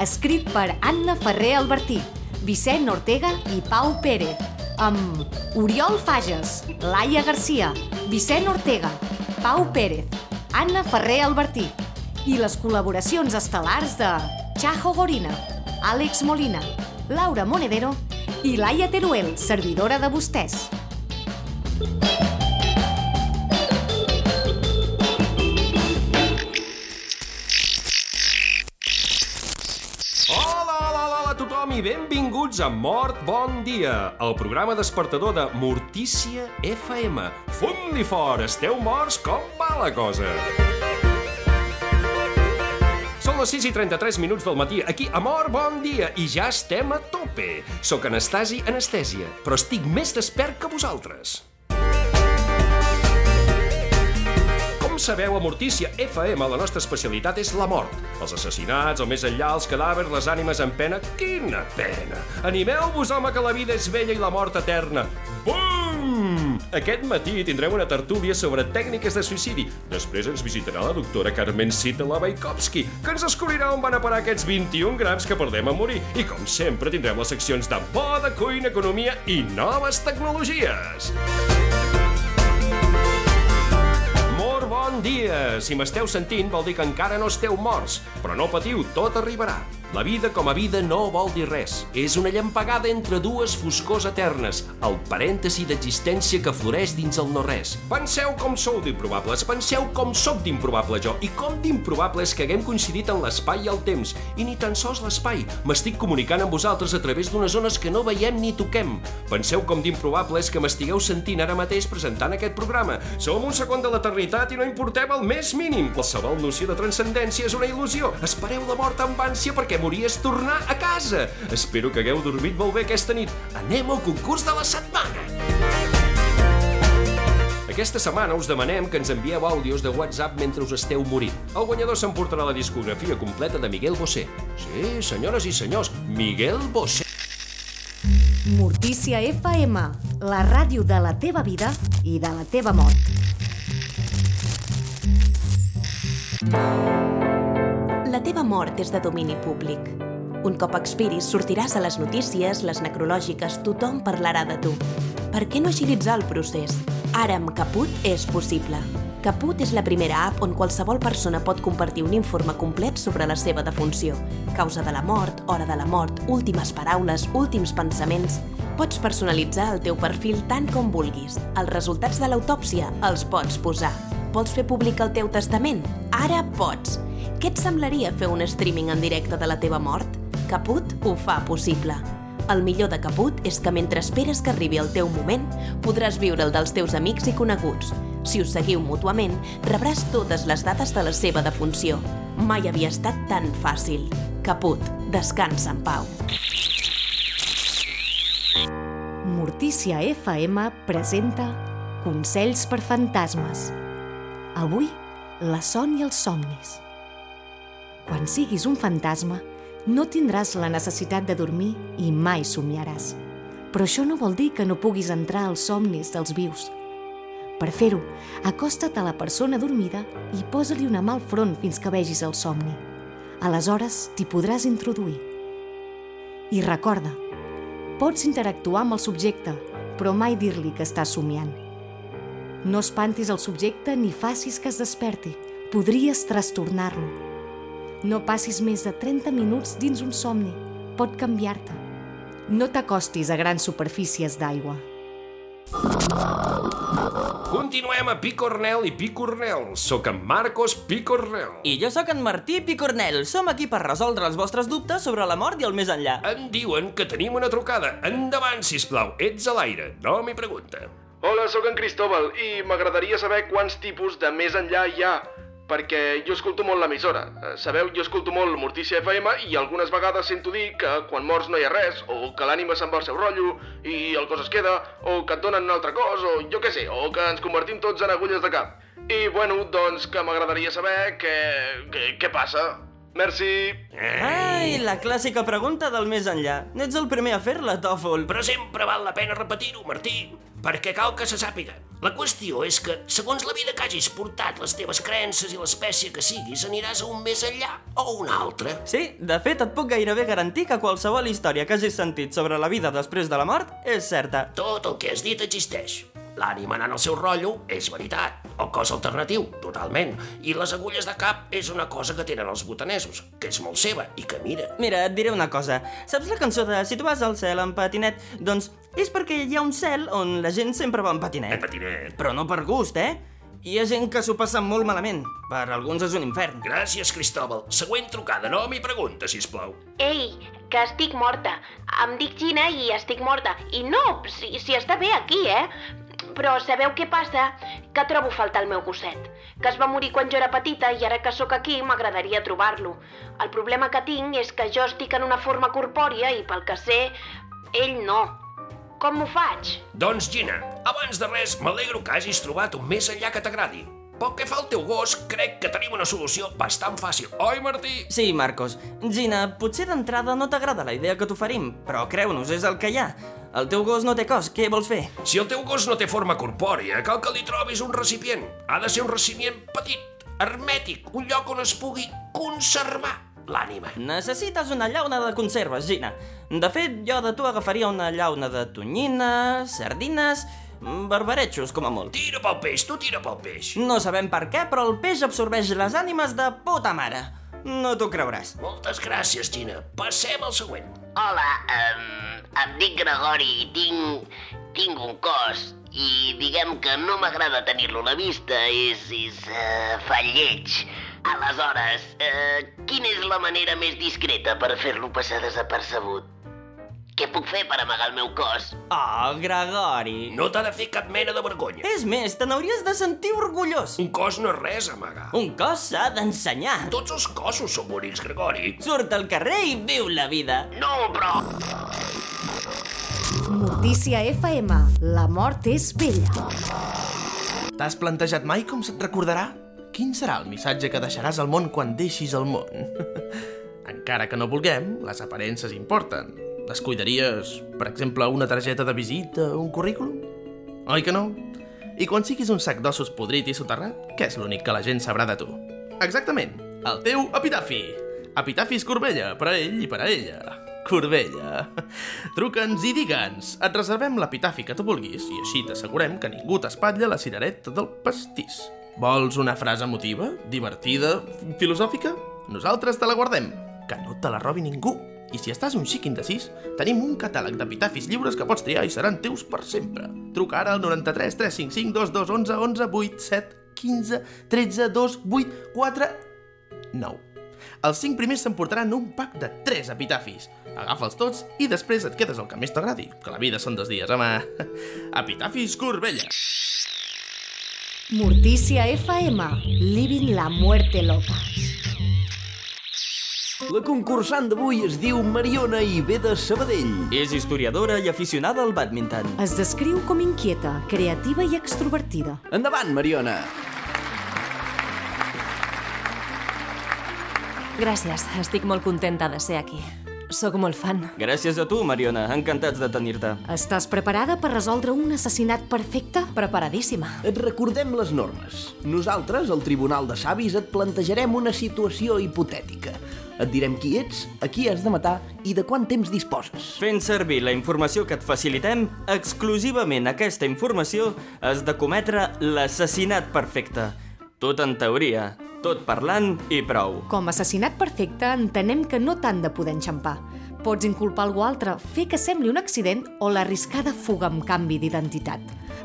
escrit per Anna Ferrer Albertí, Vicent Ortega i Pau Pérez, amb Oriol Fages, Laia Garcia, Vicent Ortega, Pau Pérez, Anna Ferrer Albertí i les col·laboracions estel·lars de Chajo Gorina, Àlex Molina, Laura Monedero i Laia Teruel, servidora de vostès. Benvinguts a Mort Bon Dia, el programa despertador de Mortícia FM. Fum-li fort, esteu morts? Com va la cosa? Són les 6 i 33 minuts del matí, aquí a Mort Bon Dia, i ja estem a tope. Soc Anastasi Anestèsia, però estic més despert que vosaltres. Com sabeu, a Mortícia FM la nostra especialitat és la mort. Els assassinats, el més enllà, els cadàvers, les ànimes en pena... Quina pena! Animeu-vos, home, que la vida és vella i la mort eterna. Bum! Aquest matí tindrem una tertúlia sobre tècniques de suïcidi. Després ens visitarà la doctora Carmen Cita Lavaikovski, que ens descobrirà on van a parar aquests 21 grams que perdem a morir. I com sempre tindrem les seccions de boda, cuina, economia i noves tecnologies. Molt bon dia! Si m'esteu sentint vol dir que encara no esteu morts, però no patiu, tot arribarà. La vida com a vida no vol dir res. És una llampegada entre dues foscors eternes, el parèntesi d'existència que floreix dins el no-res. Penseu com sou d'improbables, penseu com sóc d'improbable jo, i com d'improbable és que haguem coincidit en l'espai i el temps, i ni tan sols l'espai. M'estic comunicant amb vosaltres a través d'unes zones que no veiem ni toquem. Penseu com d'improbable és que m'estigueu sentint ara mateix presentant aquest programa. Som un segon de l'eternitat i no importem el més mínim. Qualsevol noció de transcendència és una il·lusió. Espereu la mort amb ànsia perquè morir és tornar a casa. Espero que hagueu dormit molt bé aquesta nit. Anem al concurs de la setmana. Aquesta setmana us demanem que ens envieu àudios de WhatsApp mentre us esteu morint. El guanyador s'emportarà la discografia completa de Miguel Bosé. Sí, senyores i senyors, Miguel Bosé. Mortícia FM, la ràdio de la teva vida i de la teva mort. La teva mort és de domini públic. Un cop expiris, sortiràs a les notícies, les necrològiques, tothom parlarà de tu. Per què no agilitzar el procés? Ara amb Caput és possible. Caput és la primera app on qualsevol persona pot compartir un informe complet sobre la seva defunció. Causa de la mort, hora de la mort, últimes paraules, últims pensaments... Pots personalitzar el teu perfil tant com vulguis. Els resultats de l'autòpsia els pots posar. Vols fer públic el teu testament? Ara pots! Què et semblaria fer un streaming en directe de la teva mort? Caput ho fa possible. El millor de Caput és que mentre esperes que arribi el teu moment, podràs viure el dels teus amics i coneguts. Si us seguiu mútuament, rebràs totes les dates de la seva defunció. Mai havia estat tan fàcil. Caput, descansa en pau. Mortícia FM presenta Consells per fantasmes. Avui, la son i els somnis. Quan siguis un fantasma, no tindràs la necessitat de dormir i mai somiaràs. Però això no vol dir que no puguis entrar als somnis dels vius. Per fer-ho, acosta't a la persona dormida i posa-li una mà al front fins que vegis el somni. Aleshores t'hi podràs introduir. I recorda, pots interactuar amb el subjecte, però mai dir-li que estàs somiant. No espantis el subjecte ni facis que es desperti. Podries trastornar-lo. No passis més de 30 minuts dins un somni. Pot canviar-te. No t'acostis a grans superfícies d'aigua. Continuem a Picornel i Picornel. Soc en Marcos Picornel. I jo sóc en Martí Picornel. Som aquí per resoldre els vostres dubtes sobre la mort i el més enllà. Em diuen que tenim una trucada. Endavant, si plau. Ets a l'aire. No m'hi pregunta. Hola, sóc en Cristóbal i m'agradaria saber quants tipus de més enllà hi ha. perquè jo escolto molt l'emissora. Eh, Sabeu, jo escolto molt Mortícia FM i algunes vegades sento dir que quan mors no hi ha res, o que l'ànima se'n va al seu rotllo i el cos es queda, o que et donen un altre cos, o jo què sé, o que ens convertim tots en agulles de cap. I bueno, doncs que m'agradaria saber què, què, què passa. Merci. Ai, la clàssica pregunta del més enllà. N'ets el primer a fer-la, Tòfol. Però sempre val la pena repetir-ho, Martí, perquè cal que se sàpiga. La qüestió és que, segons la vida que hagis portat, les teves creences i l'espècie que siguis, aniràs a un més enllà o un altre. Sí, de fet, et puc gairebé garantir que qualsevol història que hagis sentit sobre la vida després de la mort és certa. Tot el que has dit existeix. L'ànima anant al seu rotllo és veritat. El cos alternatiu, totalment. I les agulles de cap és una cosa que tenen els botanesos, que és molt seva i que mira. Mira, et diré una cosa. Saps la cançó de Si tu vas al cel en patinet? Doncs és perquè hi ha un cel on la gent sempre va en patinet. Eh, patinet. Però no per gust, eh? Hi ha gent que s'ho passa molt malament. Per alguns és un infern. Gràcies, Cristóbal. Següent trucada, no m'hi pregunta, si plau. Ei, que estic morta. Em dic Gina i estic morta. I no, si, si està bé aquí, eh? Però sabeu què passa? Que trobo a faltar el meu gosset, que es va morir quan jo era petita i ara que sóc aquí m'agradaria trobar-lo. El problema que tinc és que jo estic en una forma corpòria i pel que sé, ell no. Com m'ho faig? Doncs, Gina, abans de res, m'alegro que hagis trobat un més enllà que t'agradi. Pel que fa al teu gos, crec que tenim una solució bastant fàcil. Oi, Martí? Sí, Marcos. Gina, potser d'entrada no t'agrada la idea que t'oferim, però creu-nos, és el que hi ha. El teu gos no té cos, què vols fer? Si el teu gos no té forma corpòria, cal que li trobis un recipient. Ha de ser un recipient petit, hermètic, un lloc on es pugui conservar l'ànima. Necessites una llauna de conserves, Gina. De fet, jo de tu agafaria una llauna de tonyina, sardines, barbaretxos, com a molt. Tira pel peix, tu tira pel peix. No sabem per què, però el peix absorbeix les ànimes de puta mare. No t'ho creuràs. Moltes gràcies, Gina. Passem al següent. Hola, um, em dic Gregori i tinc, tinc un cos i diguem que no m'agrada tenir-lo a la vista, és, és uh, fa lleig. Aleshores, uh, quina és la manera més discreta per fer-lo passar desapercebut? Què puc fer per amagar el meu cos? Oh, Gregori. No t'ha de fer cap mena de vergonya. És més, te n'hauries de sentir orgullós. Un cos no és res, a amagar. Un cos s'ha d'ensenyar. Tots els cossos són bonics, Gregori. Surt al carrer i viu la vida. No, però... Mortícia FM. La mort és vella. T'has plantejat mai com se't recordarà? Quin serà el missatge que deixaràs al món quan deixis el món? Encara que no vulguem, les aparences importen. Descuidaries, per exemple, una targeta de visita un currículum? Oi que no? I quan siguis un sac d'ossos podrit i soterrat, què és l'únic que la gent sabrà de tu? Exactament, el teu epitafi. Epitafis Corbella, per a ell i per a ella. Corbella. Truca'ns i digue'ns. Et reservem l'epitafi que tu vulguis i així t'assegurem que ningú t'espatlla la cirereta del pastís. Vols una frase emotiva, divertida, filosòfica? Nosaltres te la guardem. Que no te la robi ningú. I si estàs un xic indecis, tenim un catàleg d'epitafis lliures que pots triar i seran teus per sempre. Truca ara al 93 355 2211 11 8 7 15 13 2 8 4 9. Els cinc primers s'emportaran un pack de 3 epitafis. Agafa'ls tots i després et quedes el que més t'agradi, que la vida són dos dies, home. Epitafis Corbella. Mortícia FM. Living la muerte loca. La concursant d'avui es diu Mariona i ve de Sabadell. És historiadora i aficionada al badminton. Es descriu com inquieta, creativa i extrovertida. Endavant, Mariona! Gràcies, estic molt contenta de ser aquí. Sóc molt fan. Gràcies a tu, Mariona. Encantats de tenir-te. Estàs preparada per resoldre un assassinat perfecte? Preparadíssima. Et recordem les normes. Nosaltres, al Tribunal de Savis, et plantejarem una situació hipotètica. Et direm qui ets, a qui has de matar i de quant temps disposes. Fent servir la informació que et facilitem, exclusivament aquesta informació has de cometre l'assassinat perfecte. Tot en teoria, tot parlant i prou. Com a assassinat perfecte entenem que no t'han de poder enxampar. Pots inculpar algú altre, fer que sembli un accident o l'arriscada fuga amb canvi d'identitat.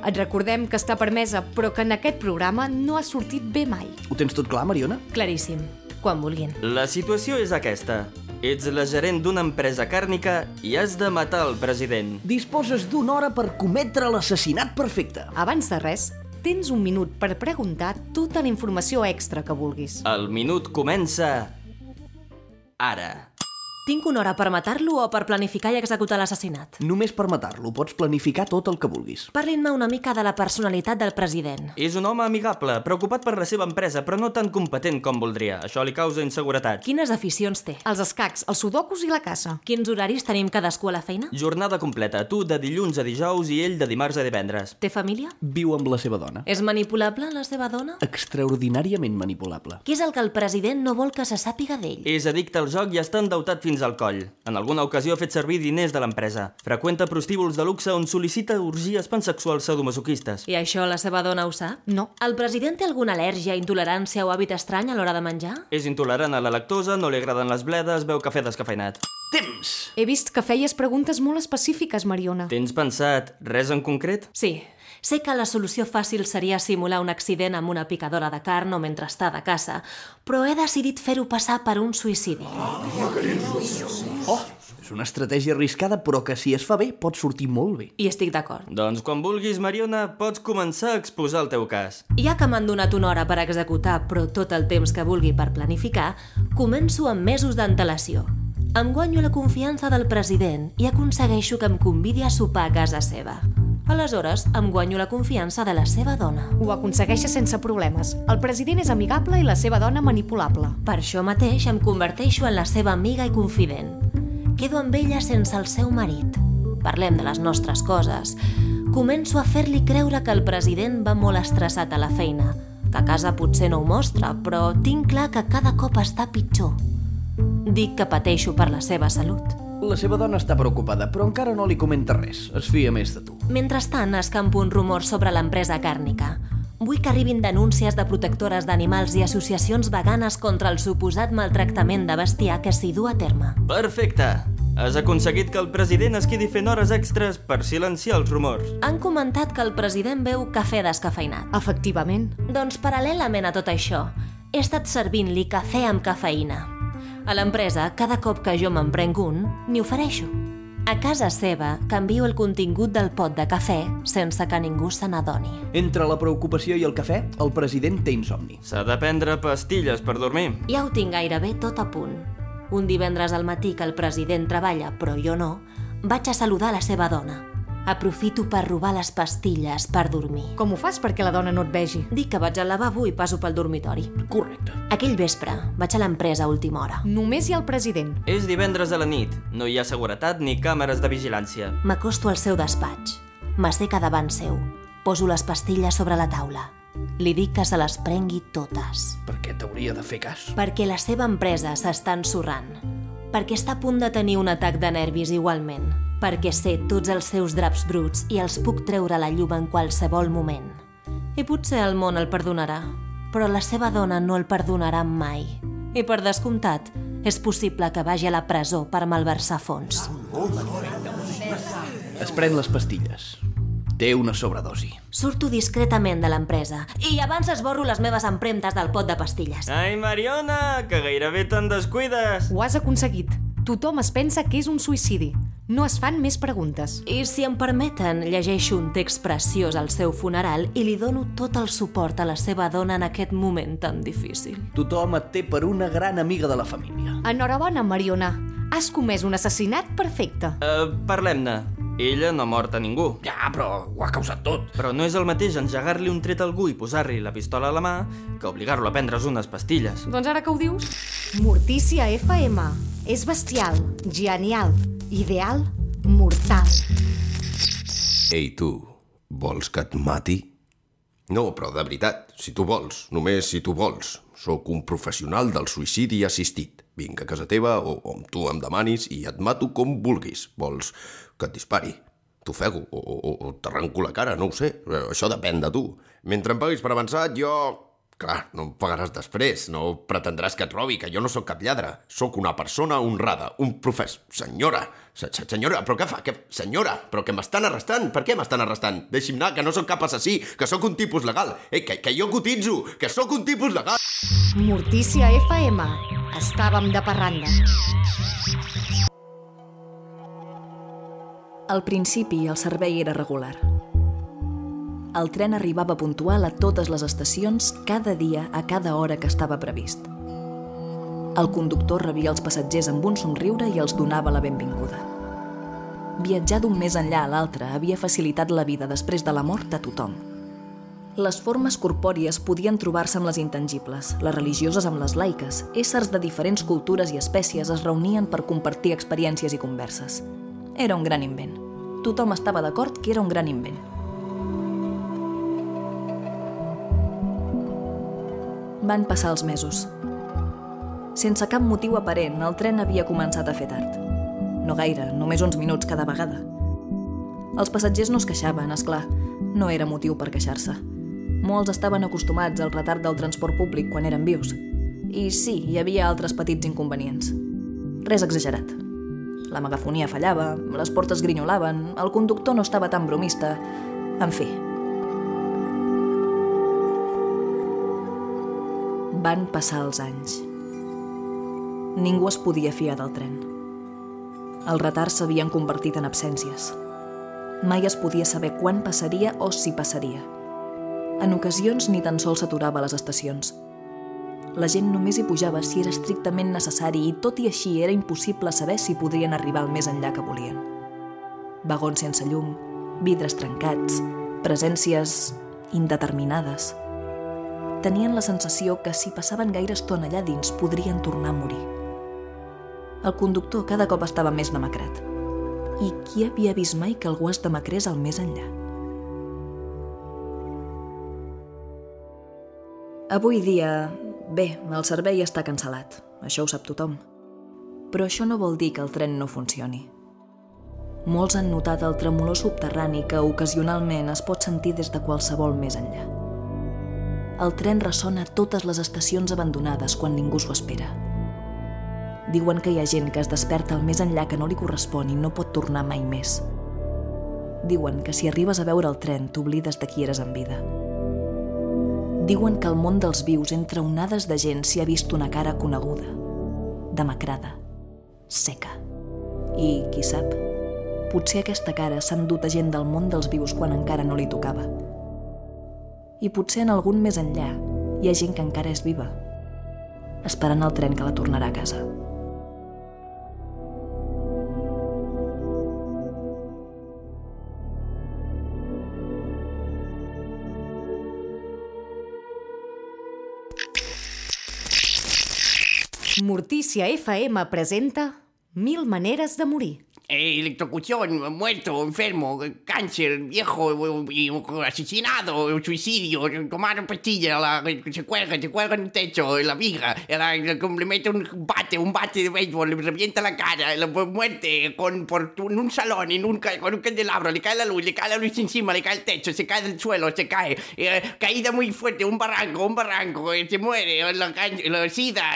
Et recordem que està permesa, però que en aquest programa no ha sortit bé mai. Ho tens tot clar, Mariona? Claríssim. Quan vulguin. La situació és aquesta. Ets la gerent d'una empresa càrnica i has de matar el president. Disposes d'una hora per cometre l'assassinat perfecte. Abans de res, tens un minut per preguntar tota la informació extra que vulguis. El minut comença... Ara. Tinc una hora per matar-lo o per planificar i executar l'assassinat? Només per matar-lo pots planificar tot el que vulguis. Parlin-me una mica de la personalitat del president. És un home amigable, preocupat per la seva empresa, però no tan competent com voldria. Això li causa inseguretat. Quines aficions té? Els escacs, els sudokus i la caça. Quins horaris tenim cadascú a la feina? Jornada completa, tu de dilluns a dijous i ell de dimarts a divendres. Té família? Viu amb la seva dona. És manipulable, la seva dona? Extraordinàriament manipulable. Què és el que el president no vol que se sàpiga d'ell? És addicte al joc i està endeutat fins al coll. En alguna ocasió ha fet servir diners de l'empresa. Freqüenta prostíbuls de luxe on sol·licita orgies pansexuals sadomasoquistes. I això la seva dona ho sap? No. El president té alguna al·lèrgia, intolerància o hàbit estrany a l'hora de menjar? És intolerant a la lactosa, no li agraden les bledes, beu cafè descafeinat. Temps! He vist que feies preguntes molt específiques, Mariona. Tens pensat res en concret? Sí. Sé que la solució fàcil seria simular un accident amb una picadora de carn o mentre està de caça, però he decidit fer-ho passar per un suïcidi. Oh, és una estratègia arriscada, però que si es fa bé pot sortir molt bé. I estic d'acord. Doncs quan vulguis, Mariona, pots començar a exposar el teu cas. Ja que m'han donat una hora per executar, però tot el temps que vulgui per planificar, començo amb mesos d'antelació. Em guanyo la confiança del president i aconsegueixo que em convidi a sopar a casa seva. Aleshores, em guanyo la confiança de la seva dona. Ho aconsegueixes sense problemes. El president és amigable i la seva dona manipulable. Per això mateix em converteixo en la seva amiga i confident. Quedo amb ella sense el seu marit. Parlem de les nostres coses. Començo a fer-li creure que el president va molt estressat a la feina, que a casa potser no ho mostra, però tinc clar que cada cop està pitjor. Dic que pateixo per la seva salut. La seva dona està preocupada, però encara no li comenta res. Es fia més de tu. Mentrestant, escampo un rumor sobre l'empresa càrnica. Vull que arribin denúncies de protectores d'animals i associacions veganes contra el suposat maltractament de bestiar que s'hi du a terme. Perfecte! Has aconseguit que el president es quedi fent hores extres per silenciar els rumors. Han comentat que el president beu cafè descafeinat. Efectivament. Doncs paral·lelament a tot això, he estat servint-li cafè amb cafeïna. A l'empresa, cada cop que jo me'n prenc un, n'hi ofereixo. A casa seva, canvio el contingut del pot de cafè sense que ningú se n'adoni. Entre la preocupació i el cafè, el president té insomni. S'ha de prendre pastilles per dormir. Ja ho tinc gairebé tot a punt. Un divendres al matí que el president treballa, però jo no, vaig a saludar la seva dona. Aprofito per robar les pastilles per dormir. Com ho fas perquè la dona no et vegi? Dic que vaig al lavabo i passo pel dormitori. Correcte. Aquell vespre vaig a l'empresa a última hora. Només hi ha el president. És divendres a la nit. No hi ha seguretat ni càmeres de vigilància. M'acosto al seu despatx. M'asseca davant seu. Poso les pastilles sobre la taula. Li dic que se les prengui totes. Per què t'hauria de fer cas? Perquè la seva empresa s'està ensorrant. Perquè està a punt de tenir un atac de nervis igualment. Perquè sé tots els seus draps bruts i els puc treure a la llum en qualsevol moment. I potser el món el perdonarà, però la seva dona no el perdonarà mai. I per descomptat, és possible que vagi a la presó per malversar fons. Es pren les pastilles. Té una sobredosi. Surto discretament de l'empresa i abans esborro les meves empremtes del pot de pastilles. Ai, Mariona, que gairebé te'n descuides. Ho has aconseguit. Tothom es pensa que és un suïcidi. No es fan més preguntes. I si em permeten, llegeixo un text preciós al seu funeral i li dono tot el suport a la seva dona en aquest moment tan difícil. Tothom et té per una gran amiga de la família. Enhorabona, Mariona. Has comès un assassinat perfecte. Uh, Parlem-ne. Ella no ha mort a ningú. Ja, però ho ha causat tot. Però no és el mateix engegar-li un tret a algú i posar-li la pistola a la mà que obligar-lo a prendre's unes pastilles. Doncs ara que ho dius... Mortícia FM. És bestial, genial, ideal, mortal. Ei, tu, vols que et mati? No, però de veritat, si tu vols, només si tu vols. Sóc un professional del suïcidi assistit. Vinc a casa teva o, o tu em demanis i et mato com vulguis. Vols que et dispari? T'ofego o, o, o t'arranco la cara, no ho sé. Això depèn de tu. Mentre em paguis per avançat, jo... Clar, no em pagaràs després, no pretendràs que et robi, que jo no sóc cap lladre. Sóc una persona honrada, un profès... Senyora, se se senyora, però què fa? Que... Senyora, però que m'estan arrestant? Per què m'estan arrestant? Deixi'm anar, que no sóc cap assassí, que sóc un tipus legal. Ei, que, que jo cotitzo, que sóc un tipus legal. Mortícia FM. Estàvem de parranda. Al principi el servei era regular. El tren arribava puntual a totes les estacions cada dia a cada hora que estava previst. El conductor rebia els passatgers amb un somriure i els donava la benvinguda. Viatjar d'un més enllà a l'altre havia facilitat la vida després de la mort a tothom. Les formes corpòries podien trobar-se amb les intangibles, les religioses amb les laiques, éssers de diferents cultures i espècies es reunien per compartir experiències i converses. Era un gran invent. Tothom estava d'acord que era un gran invent. Van passar els mesos. Sense cap motiu aparent, el tren havia començat a fer tard. No gaire, només uns minuts cada vegada. Els passatgers no es queixaven, és clar. No era motiu per queixar-se. Molts estaven acostumats al retard del transport públic quan eren vius. I sí, hi havia altres petits inconvenients. Res exagerat. La megafonia fallava, les portes grinyolaven, el conductor no estava tan bromista... En fi, Van passar els anys. Ningú es podia fiar del tren. Els retards s'havien convertit en absències. Mai es podia saber quan passaria o si passaria. En ocasions ni tan sols s'aturava les estacions. La gent només hi pujava si era estrictament necessari i tot i així era impossible saber si podrien arribar al més enllà que volien. Vagons sense llum, vidres trencats, presències indeterminades – tenien la sensació que si passaven gaire estona allà dins podrien tornar a morir. El conductor cada cop estava més demacrat. I qui havia vist mai que algú es demacrés al més enllà? Avui dia, bé, el servei està cancel·lat. Això ho sap tothom. Però això no vol dir que el tren no funcioni. Molts han notat el tremolor subterrani que ocasionalment es pot sentir des de qualsevol més enllà el tren ressona a totes les estacions abandonades quan ningú s'ho espera. Diuen que hi ha gent que es desperta al més enllà que no li correspon i no pot tornar mai més. Diuen que si arribes a veure el tren t'oblides de qui eres en vida. Diuen que al món dels vius entre onades de gent s'hi ha vist una cara coneguda, demacrada, seca. I, qui sap, potser aquesta cara s'ha endut a gent del món dels vius quan encara no li tocava i potser en algun més enllà hi ha gent que encara és viva, esperant el tren que la tornarà a casa. Mortícia FM presenta Mil maneres de morir. Eh, electrocución, muerto, enfermo, cáncer, viejo, asesinado, suicidio, tomar pastillas, la, se cuelga, se cuelga en el techo, en la viga, la, le mete un bate, un bate de béisbol, le revienta la cara, muerte con, por, en un salón, en un, con un candelabro, le cae la luz, le cae la luz encima, le cae el techo, se cae del suelo, se cae, eh, caída muy fuerte, un barranco, un barranco, eh, se muere, la, la sida.